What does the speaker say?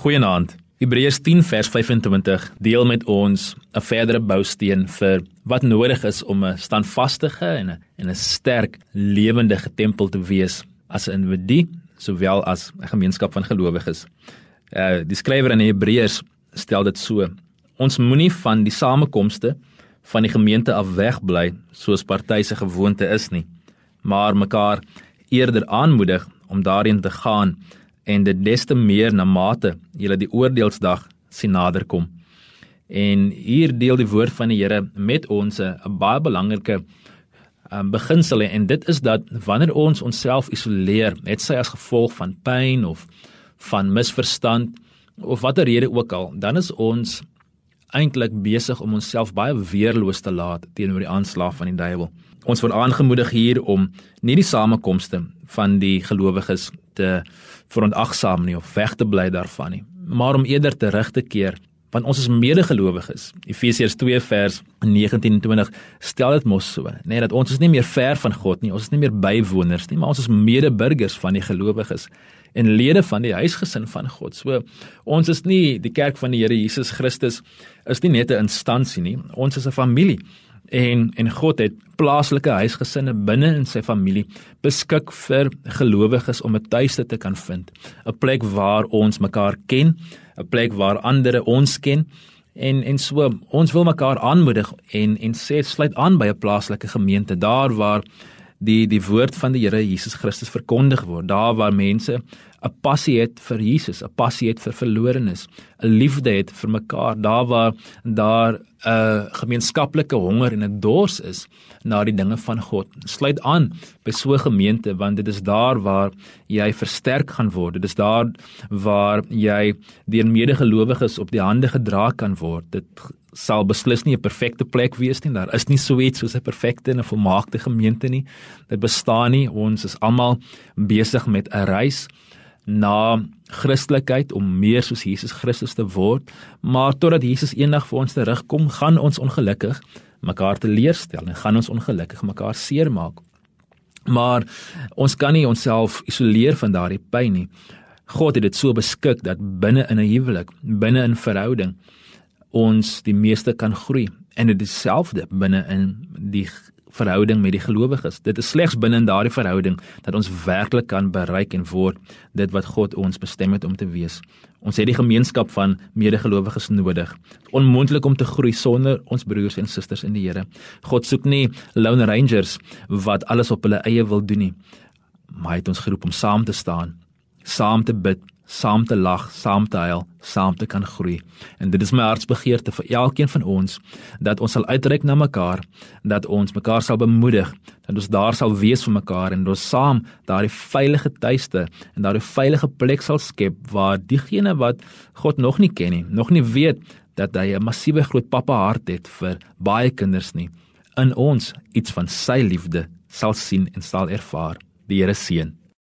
Goeienaand. Hebreërs 10 vers 25 deel met ons 'n verdere bousteen vir wat nodig is om 'n standvastige en 'n en 'n sterk lewendige tempel te wees as 'n individu sowel as 'n gemeenskap van gelowiges. Uh die skrywer in Hebreërs stel dit so: Ons moenie van die samekomste van die gemeente af wegbly soos party se gewoonte is nie, maar mekaar eerder aanmoedig om daarin te gaan en dit des te meer na mate julle die oordeelsdag sien naderkom. En hier deel die woord van die Here met ons 'n baie belangrike um, beginsel en dit is dat wanneer ons onsself isoleer, het sy as gevolg van pyn of van misverstand of watter rede ook al, dan is ons eintlik besig om onsself baie weerloos te laat teenoor die aanslag van die duiwel. Ons word aangemoedig hier om nie die samekomste van die gelowiges te verontagsaam nie of weg te bly daarvan nie, maar om eerder terug te keer want ons is medegelowiges. Efesiërs 2 vers 19 en 20 stel dit mos so, nê, nee, dat ons is nie meer ver van God nie, ons is nie meer bywoners nie, maar ons is medeburgers van die gelowiges en lede van die huisgesin van God. So ons is nie die kerk van die Here Jesus Christus is nie net 'n instansie nie, ons is 'n familie en en God het plaaslike huisgesinne binne in sy familie beskik vir gelowiges om 'n tuiste te kan vind, 'n plek waar ons mekaar ken, 'n plek waar ander ons ken. En en so ons wil mekaar aanmoedig en en sê sluit aan by 'n plaaslike gemeente daar waar die die woord van die Here Jesus Christus verkondig word, daar waar mense 'n passie het vir Jesus, 'n passie het vir verlorenes, 'n liefde het vir mekaar, daar waar daar 'n gemeenskaplike honger en 'n dors is na die dinge van God. Sluit aan by so 'n gemeente want dit is daar waar jy versterk gaan word. Dit is daar waar jy deur medegelowiges op die hande gedra kan word. Dit sal beslis nie 'n perfekte plek wees nie. Daar is nie so iets soos 'n perfekte en 'n volmaakte gemeente nie. Dit bestaan nie. Ons is almal besig met 'n reis na Christelikheid om meer soos Jesus Christus te word, maar totdat Jesus eendag vir ons terugkom, gaan ons ongelukkig mekaar teleurstel en gaan ons ongelukkig mekaar seermaak. Maar ons kan nie onsself isoleer van daardie pyn nie. God het dit so beskik dat binne in 'n huwelik, binne in verhouding ons die meeste kan groei en dit is dieselfde binne in die verhouding met die gelowiges. Dit is slegs binne in daardie verhouding dat ons werklik kan bereik en word dit wat God ons bestem het om te wees. Ons het die gemeenskap van medegelowiges nodig. Onmoontlik om te groei sonder ons broers en susters in die Here. God soek nie lone rangers wat alles op hulle eie wil doen nie. Maar hy het ons geroep om saam te staan, saam te bid saam te lag, saam te huil, saam te kan groei. En dit is my hartsbegeerte vir elkeen van ons dat ons sal uitreik na mekaar, dat ons mekaar sal bemoedig, dat ons daar sal wees vir mekaar en ons saam daardie veilige tuiste en daardie veilige plek sal skep waar diegene wat God nog nie ken nie, nog nie weet dat hy 'n massiewe groot pappa hart het vir baie kinders nie, in ons iets van sy liefde sal sien en sal ervaar. Die Here seën